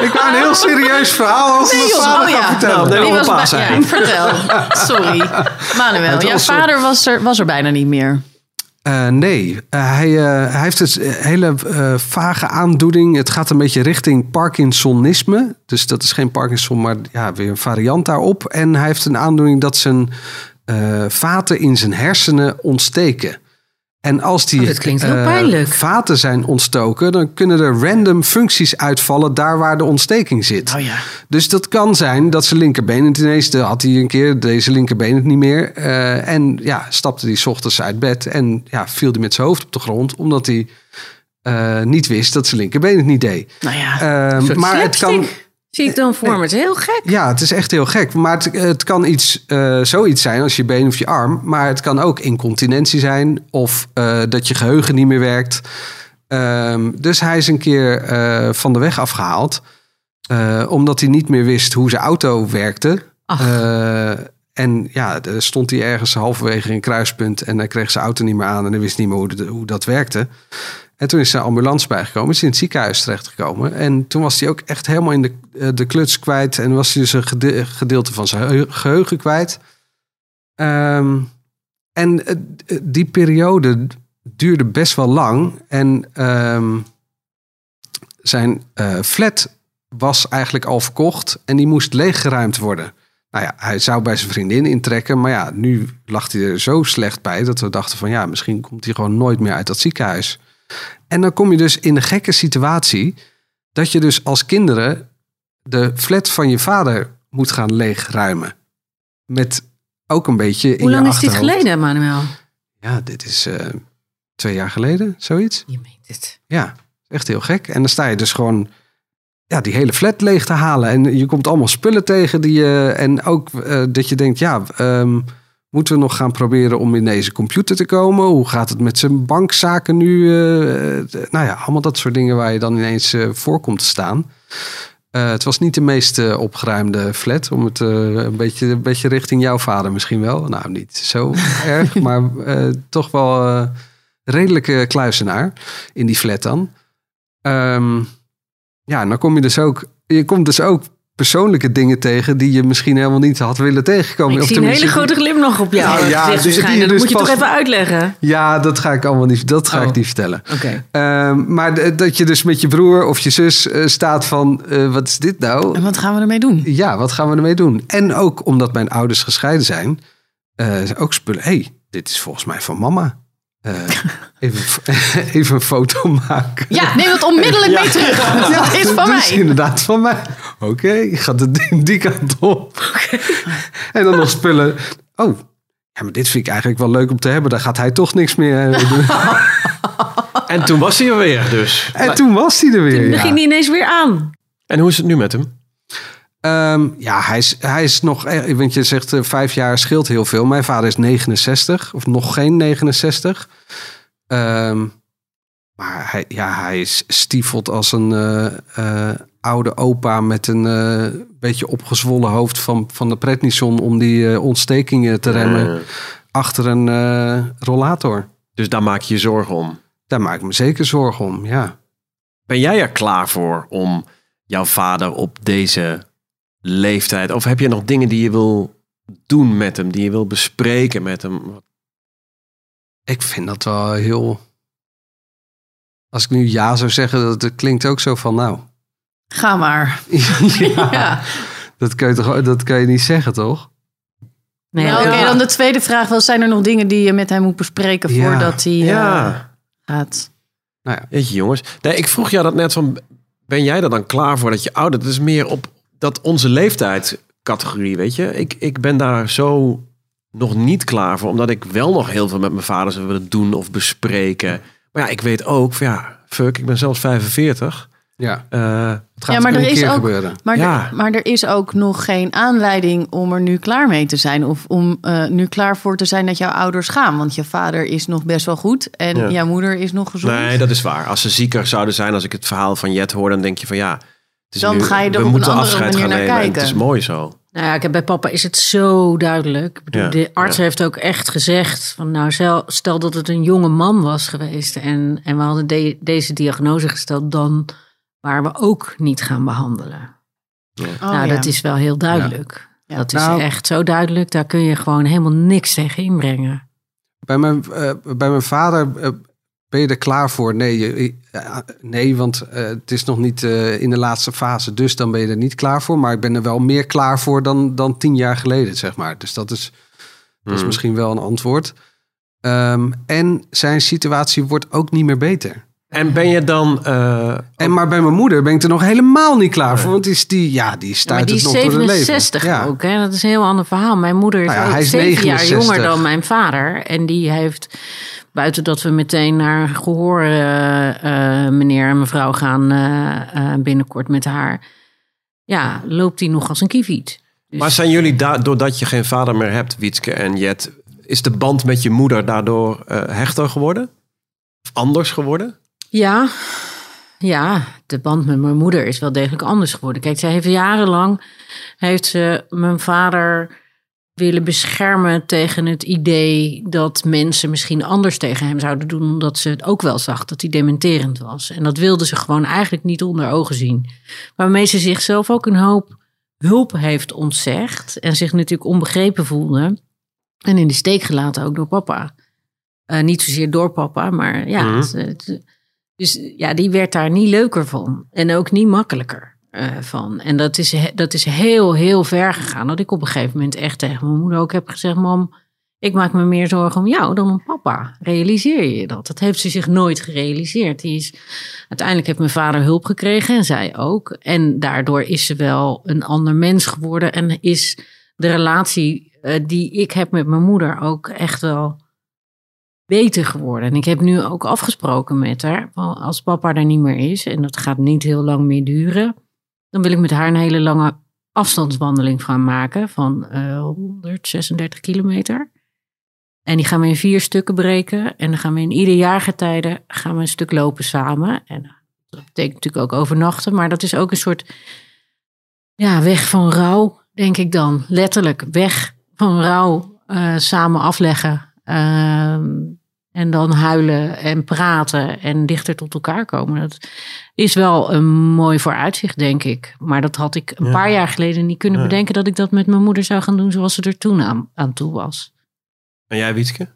Ik wou een heel serieus verhaal over mijn joh, vader oh gaan ja. vertellen. Nou, nee, Die was ja, vertel. Sorry. Manuel, jouw vader was er, was er bijna niet meer. Eh, nee, Eh, hij, eh, hij heeft een hele vage aandoening. Het gaat een beetje richting Parkinsonisme. Dus dat is geen Parkinson, maar ja, weer een variant daarop. En hij heeft een aandoening dat zijn vaten in zijn hersenen ontsteken. En als die Oh, eh, vaten zijn ontstoken, dan kunnen er random functies uitvallen daar waar de ontsteking zit. Oh ja. Dus dat kan zijn dat zijn linkerbeen het ineens, de- had hij een keer deze linkerbeen het niet meer. eh, en ja, stapte hij 's ochtends uit bed en ja, viel hij met zijn hoofd op de grond, omdat hij eh, niet wist dat zijn linkerbeen het niet deed. Nou ja, Ehm, maar het kan, zie ik dan voor me. Het is heel gek. ja, het is echt heel gek. Maar het, het kan iets, eh, zoiets zijn als je been of je arm. Maar het kan ook incontinentie zijn of eh, dat je geheugen niet meer werkt. Ehm, dus hij is een keer eh, van de weg afgehaald. eh, omdat hij niet meer wist hoe zijn auto werkte. Ach. En ja, stond hij ergens halverwege in een kruispunt. En hij kreeg zijn auto niet meer aan. En hij wist niet meer hoe, de- hoe dat werkte. En toen is een ambulance bijgekomen. Is in het ziekenhuis terechtgekomen. En toen was hij ook echt helemaal in de, eh, de kluts kwijt. En was hij dus een gede- gedeelte van zijn geheu- geheugen kwijt. Ehm, en eh, d- die periode duurde best wel lang. En ehm, zijn eh, flat was eigenlijk al verkocht. En die moest leeggeruimd worden. Nou ja, hij zou bij zijn vriendin intrekken. Maar ja, nu lag hij er zo slecht bij dat we dachten van ja, misschien komt hij gewoon nooit meer uit dat ziekenhuis. En dan kom je dus in de gekke situatie dat je dus als kinderen de flat van je vader moet gaan leegruimen. Met ook een beetje in Hoe lang je is dit geleden, Manuel? Ja, dit is eh, twee jaar geleden, zoiets. Je meent het. Ja, echt heel gek. En dan sta je dus gewoon ja, die hele flat leeg te halen. En je komt allemaal spullen tegen die je. En ook eh, dat je denkt, ja, ehm, moeten we nog gaan proberen om in deze computer te komen? Hoe gaat het met zijn bankzaken nu? Eh, eh, nou ja, allemaal dat soort dingen waar je dan ineens eh, voor komt te staan. Het was niet de meest opgeruimde flat. Om het een, beetje, een beetje richting jouw vader misschien wel. Nou, niet zo erg, maar toch wel redelijke kluisenaar in die flat dan. Ehm, ja, dan kom je dus ook... Je komt dus ook persoonlijke dingen tegen... die je misschien helemaal niet had willen tegenkomen. Ik Of zie een hele grote glimlach op jou. Nou ja, Dat dus moet je toch even uitleggen. Ja, dat ga ik allemaal niet, dat ga Oh. ik niet vertellen. Oké. Ehm, maar dat je dus met je broer of je zus eh, staat van... eh, wat is dit nou? En wat gaan we ermee doen? Ja, wat gaan we ermee doen? En ook omdat mijn ouders gescheiden zijn, eh, ook spullen. hey, dit is volgens mij van mama. Eh, even, even een foto maken. Ja, neem het onmiddellijk mee terug. Ja, dat is van is mij. inderdaad van mij. Oké, gaat het die, die kant op. En dan nog spullen. Oh, ja, maar dit vind ik eigenlijk wel leuk om te hebben. Daar gaat hij toch niks meer eh, doen. En toen was hij er weer dus. En toen was hij er weer. Ja. ging die ineens weer aan. En hoe is het nu met hem? Ehm, ja, hij is, hij is nog, eh, want je zegt eh, vijf jaar scheelt heel veel. Mijn vader is 69, of nog geen 69. Ehm, maar hij, ja, hij is stiefeld als een eh, eh, oude opa met een eh, beetje opgezwollen hoofd van, van de prednison om die eh, ontstekingen te remmen achter een eh, rollator. Dus daar maak je je zorgen om. Daar maak ik me zeker zorgen om, ja. Ben jij er klaar voor om jouw vader op deze leeftijd... of heb je nog dingen die je wil doen met hem, die je wil bespreken met hem? Ik vind dat wel heel. Als ik nu ja zou zeggen, dat, dat klinkt ook zo van nou. Ga maar. ja, Ja. Dat, kun je toch, dat kan je niet zeggen, toch? Nee, nou, Oké, dan de tweede vraag wel. Zijn er nog dingen die je met hem moet bespreken Ja. voordat hij eh, Ja. gaat? Nou ja. Weet je jongens. Nee, ik vroeg jou dat net van, ben jij er dan klaar voor dat je ouder? Dat is meer op dat onze leeftijd categorie, weet je. Ik, ik ben daar zo nog niet klaar voor, omdat ik wel nog heel veel met mijn vader zou willen doen of bespreken. Maar ja, ik weet ook, van, ja, fuck, ik ben zelfs 45. Ja, Eh, het gaat Ja, maar een er is keer ook- gebeuren. Maar, Ja. er, maar er is ook nog geen aanleiding om er nu klaar mee te zijn. Of om eh, nu klaar voor te zijn dat jouw ouders gaan. Want je vader is nog best wel goed. En Ja. jouw moeder is nog gezond. nee, dat is waar. Als ze zieker zouden zijn, als ik het verhaal van Jet hoor, dan denk je van ja. Is Dan nu- ga je er op een andere manier gaan naar kijken. Het is mooi zo. Nou ja, kijk, bij papa is het zo duidelijk. Ik bedoel, Ja, de arts ja. heeft ook echt gezegd: van nou, stel, dat het een jonge man was geweest en, en we hadden de- deze diagnose gesteld, dan waren we ook niet gaan behandelen. Oh, nou, ja. dat is wel heel duidelijk. Ja. Dat is Nou- echt zo duidelijk. Daar kun je gewoon helemaal niks tegen inbrengen. Bij mijn, eh, bij mijn vader eh, ben je er klaar voor? Nee, je- eh, nee want eh, het is nog niet eh, in de laatste fase. Dus dan ben je er niet klaar voor. Maar ik ben er wel meer klaar voor dan, dan tien jaar geleden, zeg maar. Dus dat is, dat is Hmm. misschien wel een antwoord. Ehm, en zijn situatie wordt ook niet meer beter. En ben je dan. eh, En maar bij mijn moeder ben ik er nog helemaal niet klaar voor. Want die, is die, ja, die Ja, maar stuit die het is nog door het leven. 67 Ja. ook. Hè? Dat is een heel ander verhaal. Mijn moeder is Nou ja, ook hij is jaar 69. jonger dan mijn vader. En die heeft, buiten dat we meteen naar gehoor eh, eh, meneer en mevrouw gaan eh, binnenkort met haar. Ja, loopt die nog als een kieviet. Dus- Maar zijn jullie, da- doordat je geen vader meer hebt, Wietske en Jet, is de band met je moeder daardoor hechter geworden? Of anders geworden? Ja, ja, de band met mijn moeder is wel degelijk anders geworden. Kijk, zij heeft jarenlang heeft ze mijn vader willen beschermen tegen het idee dat mensen misschien anders tegen hem zouden doen, omdat ze het ook wel zag dat hij dementerend was. En dat wilde ze gewoon eigenlijk niet onder ogen zien. Waarmee ze zichzelf ook een hoop hulp heeft ontzegd en zich natuurlijk onbegrepen voelde. En in de steek gelaten ook door papa. Eh, niet zozeer door papa, maar ja. Mhm. het- het- dus ja, die werd daar niet leuker van. En ook niet makkelijker eh, van. En dat is, dat is heel, heel ver gegaan. Dat ik op een gegeven moment echt tegen mijn moeder ook heb gezegd: Mam, ik maak me meer zorgen om jou dan om papa. Realiseer je dat? Dat heeft ze zich nooit gerealiseerd. Die is, uiteindelijk heeft mijn vader hulp gekregen en zij ook. En daardoor is ze wel een ander mens geworden. En is de relatie eh, die ik heb met mijn moeder ook echt wel beter geworden. En ik heb nu ook afgesproken met haar, als papa er niet meer is, en dat gaat niet heel lang meer duren, dan wil ik met haar een hele lange afstandswandeling gaan maken van eh 136 kilometer. En die gaan we in vier stukken breken. En dan gaan we in ieder jaargetijde gaan we een stuk lopen samen. En dat betekent natuurlijk ook overnachten. Maar dat is ook een soort ja, weg van rouw, denk ik dan. Letterlijk, weg van rouw eh, samen afleggen. Ehm, en dan huilen en praten en dichter tot elkaar komen. Dat is wel een mooi vooruitzicht, denk ik. Maar dat had ik een Ja. paar jaar geleden niet kunnen bedenken... dat ik dat met mijn moeder zou gaan doen zoals ze er toen aan, aan toe was. En jij, Wietske?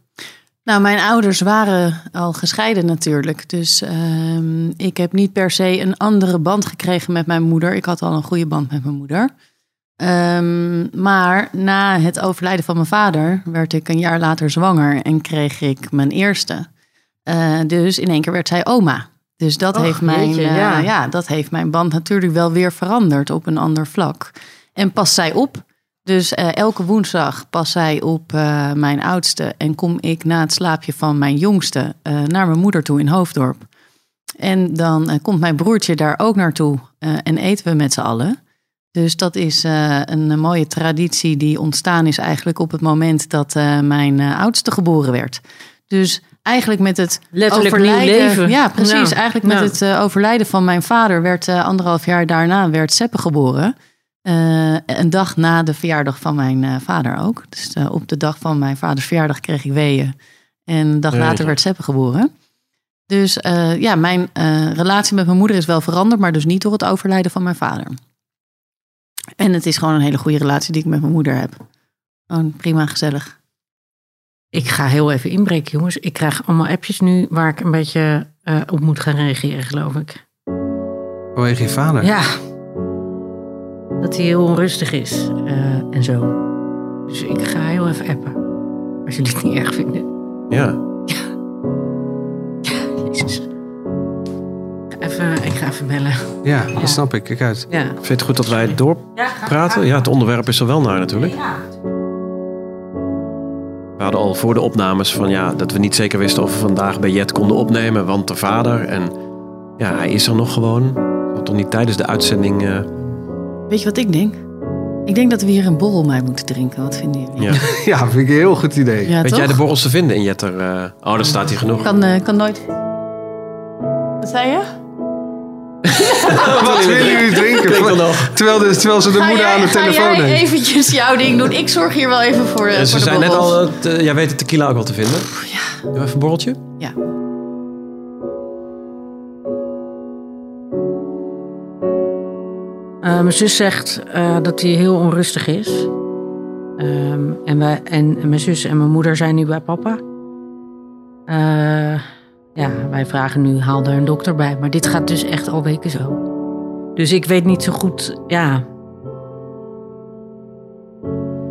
Nou, mijn ouders waren al gescheiden natuurlijk. Dus ehm, ik heb niet per se een andere band gekregen met mijn moeder. Ik had al een goede band met mijn moeder. Ehm, maar na het overlijden van mijn vader werd ik een jaar later zwanger en kreeg ik mijn eerste. Eh, dus in één keer werd zij oma. Dus dat, Och, heeft mijn, jeetje, eh, ja. ja, dat heeft mijn band natuurlijk wel weer veranderd op een ander vlak. En past zij op. Dus eh, elke woensdag pas zij op mijn oudste en kom ik na het slaapje van mijn jongste naar mijn moeder toe in Hoofddorp. En dan komt mijn broertje daar ook naartoe en eten we met z'n allen. Dus dat is eh, een mooie traditie die ontstaan is eigenlijk op het moment dat eh, mijn eh, oudste geboren werd. Dus eigenlijk met het Letterlijk nieuw overlijden. leven. Ja, precies. Ja. Eigenlijk met Ja. het eh, overlijden van mijn vader werd eh, anderhalf jaar daarna werd Seppe geboren. Eh, een dag na de verjaardag van mijn eh, vader ook. Dus eh, op de dag van mijn vaders verjaardag kreeg ik weeën. En een dag later werd Seppe geboren. Dus eh, ja, mijn eh, relatie met mijn moeder is wel veranderd, maar dus niet door het overlijden van mijn vader. En het is gewoon een hele goede relatie die ik met mijn moeder heb. Gewoon prima, gezellig. Ik ga heel even inbreken, jongens. Ik krijg allemaal appjes nu waar ik een beetje eh, op moet gaan reageren, geloof ik. Vanwege je vader. Ja. Dat hij heel onrustig is eh, en zo. Dus ik ga heel even appen. Als jullie het niet erg vinden. Ja. Even, ik ga even bellen. Ja, dat snap ik. Kijk uit. Ja. Vind je het goed dat wij doorpraten? Ja, het onderwerp is er wel naar natuurlijk. We hadden al voor de opnames van ja, dat we niet zeker wisten of we vandaag bij Jet konden opnemen, want de vader. En ja, hij is er nog gewoon. Dat toch niet tijdens de uitzending. eh, Weet je wat ik denk? Ik denk dat we hier een borrel mee moeten drinken. Wat vinden jullie? ja. Ja, vind ik een heel goed idee. Ja, Weet toch? jij de borrels te vinden in Jetter? eh? Oh, daar staat hij genoeg. Kan, eh, kan nooit. Wat zei je? Wat willen jullie drinken? Er nog. Terwijl, de, terwijl ze de Ga moeder jij- aan de ga telefoon jij heeft. eventjes jouw ding doen? Ik zorg hier wel even voor, eh, En voor ze de zijn net al, het, eh, jij weet de tequila ook wel te vinden. Ja. Doe even een borreltje. Ja. Eh, mijn zus zegt eh, dat hij heel onrustig is. Ehm, en, wij, en, en mijn zus en mijn moeder zijn nu bij papa. Eh, ja, wij vragen nu, haal er een dokter bij. Maar dit gaat dus echt al weken zo. Dus ik weet niet zo goed, ja.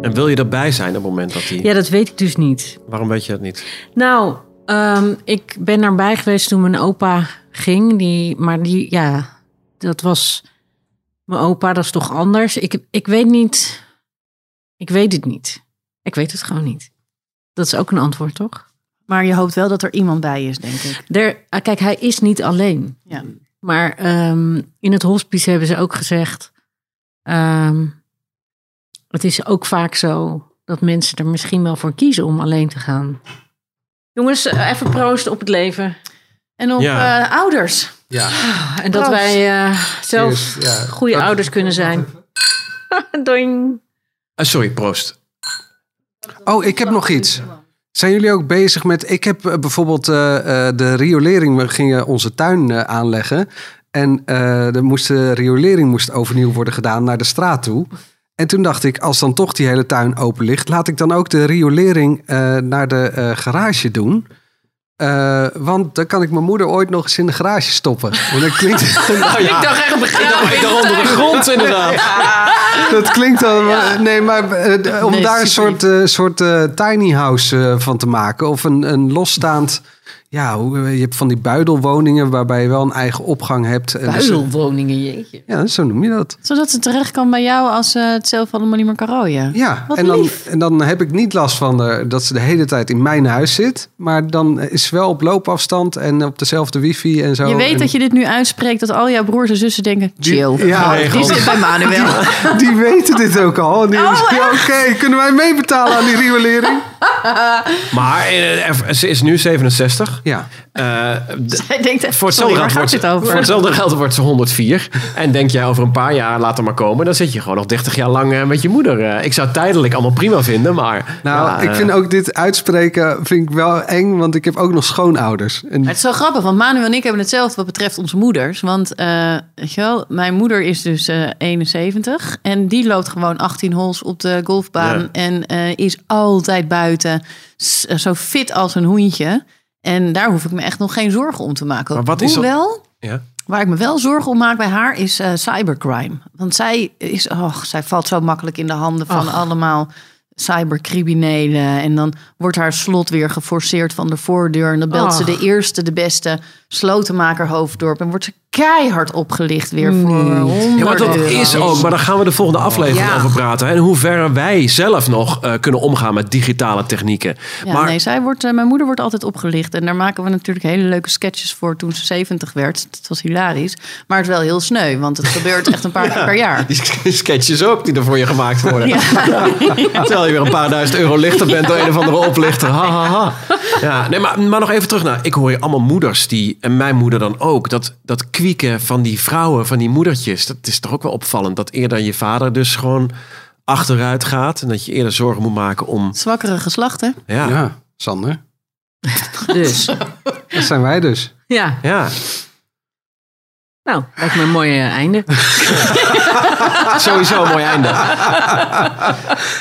En wil je erbij zijn op het moment dat hij... Ja, dat weet ik dus niet. Waarom weet je dat niet? Nou, ehm, ik ben erbij geweest toen mijn opa ging. Die, maar die, ja, dat was mijn opa, dat is toch anders. Ik, ik weet niet. Ik weet het niet. Ik weet het gewoon niet. Dat is ook een antwoord, toch? Maar je hoopt wel dat er iemand bij is, denk ik. Er, ah, kijk, hij is niet alleen. Ja. Maar ehm, in het hospice hebben ze ook gezegd. ehm, het is ook vaak zo dat mensen er misschien wel voor kiezen om alleen te gaan. Jongens, eh, even proosten op het leven. En op Ja. eh, ouders. Ja. En dat Proost. wij eh, zelf ja. goede Dat- ouders kunnen zijn. Doing. Ah, sorry, proost. Oh, ik heb nog iets. Zijn jullie ook bezig met... Ik heb eh, bijvoorbeeld eh, eh, de riolering. We gingen onze tuin aanleggen. En de, moest, de riolering moest overnieuw worden gedaan naar de straat toe. En toen dacht ik, als dan toch die hele tuin open ligt... laat ik dan ook de riolering naar de garage doen... Eh, want dan kan ik mijn moeder ooit nog eens in de garage stoppen. En dat klinkt, Nou ja, Ik dacht echt begraven. ik onder de grond inderdaad. dat klinkt dan... Nee, maar eh, om Nee, daar een soort, eh, soort eh, tiny house van te maken. Of een, een losstaand... Ja, hoe- je hebt van die buidelwoningen waarbij je wel een eigen opgang hebt. En dus- Buidelwoningen, jeetje. ja, zo noem je dat. Zodat ze terecht kan bij jou als ze het zelf allemaal niet meer kan rooien. Ja, Wat en dan, lief. en dan heb ik niet last van de, dat ze de hele tijd in mijn huis zit. Maar dan is ze wel op loopafstand en op dezelfde wifi en zo. Je weet En dat je dit nu uitspreekt, dat al jouw broers en zussen denken, Die- chill. ja, die zit bij Manuel. Die weten dit ook al. Die Oh, Oké, kunnen wij meebetalen aan die riolering? Maar eh, ze is nu 67. Ja. Eh, denkt echt, voor sorry, waar geld gaat wordt, dit ze- over? voor hetzelfde geld wordt ze 104. En denk jij over een paar jaar, laat er maar komen. Dan zit je gewoon nog 30 jaar lang eh, met je moeder. Eh, ik zou het tijdelijk allemaal prima vinden, maar... Nou, ja, ik vind ook dit uitspreken vind ik wel eng, want ik heb ook nog schoonouders. En, Het is zo grappig, want Manuel en ik hebben hetzelfde wat betreft onze moeders. Want eh, weet je wel, mijn moeder is dus eh 71 en die loopt gewoon 18 holes op de golfbaan Ja. en eh, is altijd buiten, zo fit als een hoentje. En daar hoef ik me echt nog geen zorgen om te maken. Maar wat is dat- Ja. waar ik me wel zorgen om maak bij haar is eh, cybercrime. Want zij, is, och, zij valt zo makkelijk in de handen van Ach. allemaal cybercriminelen. En dan wordt haar slot weer geforceerd van de voordeur. En dan belt ze de eerste, de beste slotenmaker Hoofddorp. En wordt ze keihard opgelicht weer voor honderden Ja, maar dat is ook. Maar daar gaan we de volgende aflevering Ja. over praten. En in hoeverre wij zelf nog eh, kunnen omgaan met digitale technieken. Ja, maar nee, zij wordt, eh, mijn moeder wordt altijd opgelicht. En daar maken we natuurlijk hele leuke sketches voor toen ze 70 werd. Dat was hilarisch. Maar het is wel heel sneu, want het gebeurt echt een paar keer per jaar. die sketches ook die er voor je gemaakt worden. Ja. Terwijl je weer een paar duizend euro lichter bent door een of andere oplichter. Ha, ha, ha. Ja, nee, maar, maar nog even terug naar... Ik hoor hier allemaal moeders, die, en mijn moeder dan ook... Dat, dat kwieken van die vrouwen, van die moedertjes... dat is toch ook wel opvallend. Dat eerder je vader dus gewoon achteruit gaat... en dat je eerder zorgen moet maken om... Zwakkere geslachten. Ja, ja. ja, Sander, Dus, dat zijn wij dus. ja. Nou, lijkt me een mooi eh, einde. sowieso een mooi einde.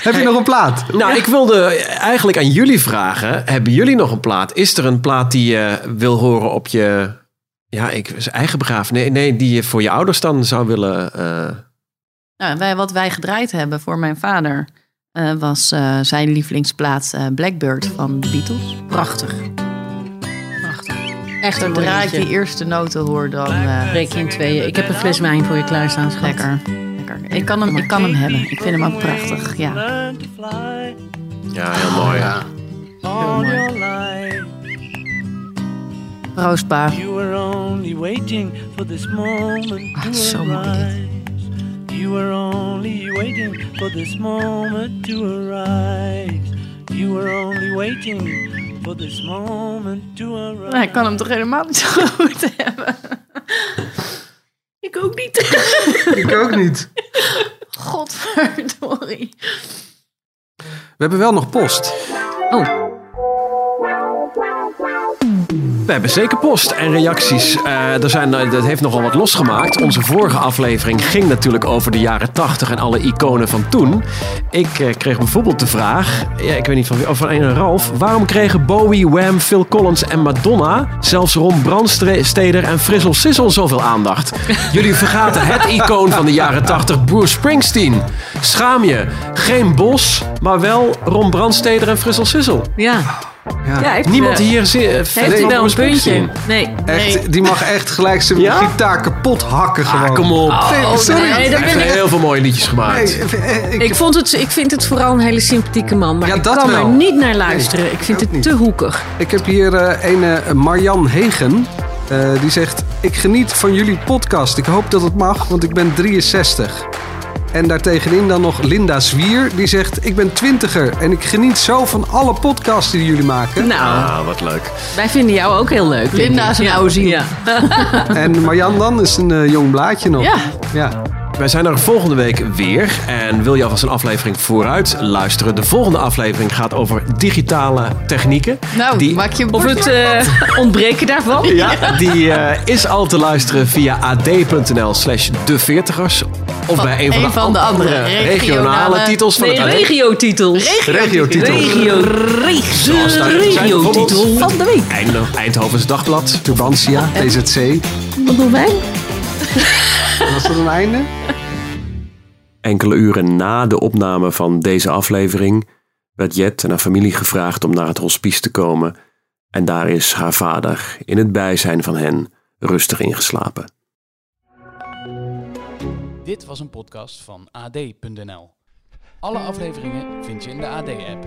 Heb je nog een plaat? Nou, ik wilde eigenlijk aan jullie vragen... hebben jullie nog een plaat? Is er een plaat die je wil horen op je... Ja, ik, eigen begrafenis? Nee, nee, die je voor je ouders dan zou willen... eh, Nou, wij, wat wij gedraaid hebben voor mijn vader. eh, was eh, zijn lievelingsplaats eh, Blackbird van de Beatles. Prachtig. Prachtig. Echt een Zodra ik mooi die eerste noten hoor, dan... eh, Breek je in tweeën. Ik heb een fles wijn voor je klaarstaan, schat. lekker. lekker. Ik, kan hem, ik kan hem hebben. Ik vind hem ook prachtig. Ja. Ja, heel mooi. Ja. Proost, pa. You were only waiting for this moment Ah, to zo mooi dit. You were only waiting for this moment to arise. You were only waiting for this moment to arise. Nou, ik kan hem toch helemaal niet zo goed hebben. Ik ook niet. Ik ook niet. Godverdorie. We hebben wel nog post. Oh, We hebben zeker post en reacties. Eh, er zijn, eh, dat heeft nogal wat losgemaakt. Onze vorige aflevering ging natuurlijk over de jaren 80 en alle iconen van toen. Ik eh, kreeg bijvoorbeeld de vraag, ja, ik weet niet van wie, of van een Ralf. Waarom kregen Bowie, Wham, Phil Collins en Madonna, zelfs Ron Brandsteder en Frizzle Sizzle zoveel aandacht? Jullie vergaten het icoon van de jaren 80, Bruce Springsteen. Schaam je. Geen Bos, maar wel Ron Brandsteder en Frizzle Sizzle. ja. Ja. ja heeft, Niemand eh, hier Heeft wel een puntje? Nee. Echt, die mag echt gelijk zijn Ja? gitaar kapot hakken gewoon. Ah, kom op. Oh, sorry. nee, Hij dat heeft ben ik. heel veel mooie liedjes gemaakt. Nee, eh, ik, Ik, vond het, ik vind het vooral een hele sympathieke man. Maar Ja, ik kan wel. er niet naar luisteren. Nee, ik vind het niet. te hoekig. ik heb hier eh, een Marjan Hegen. Eh, die zegt: Ik geniet van jullie podcast. Ik hoop dat het mag, want ik ben 63. En daartegenin dan nog Linda Zwier. Die zegt: Ik ben twintiger en ik geniet zo van alle podcasts die jullie maken. Nou, Ah, wat leuk. wij vinden jou ook heel leuk. Linda is een Ja. oude ziel. Ja. En Marjan dan is een eh, jong blaadje nog. Ja. ja. Wij zijn er volgende week weer. En wil je alvast een aflevering vooruit luisteren? De volgende aflevering gaat over digitale technieken. Nou, Die- maak je Of het eh, ontbreken daarvan. Ja, die eh, is al te luisteren via ad.nl slash de veertigers. Of Van bij een van, de, van de andere andere regionale, regionale- titels van Nee, het regiotitels. Regiotitels. Regio. Zijn regiotitel van de week. Eindhovens Dagblad. Tubantia, TZC. Wat doen wij? Was dat een einde? Enkele uren na de opname van deze aflevering werd Jet en haar familie gevraagd om naar het hospice te komen. En daar is haar vader, in het bijzijn van hen, rustig ingeslapen. Dit was een podcast van AD.nl. Alle afleveringen vind je in de AD-app.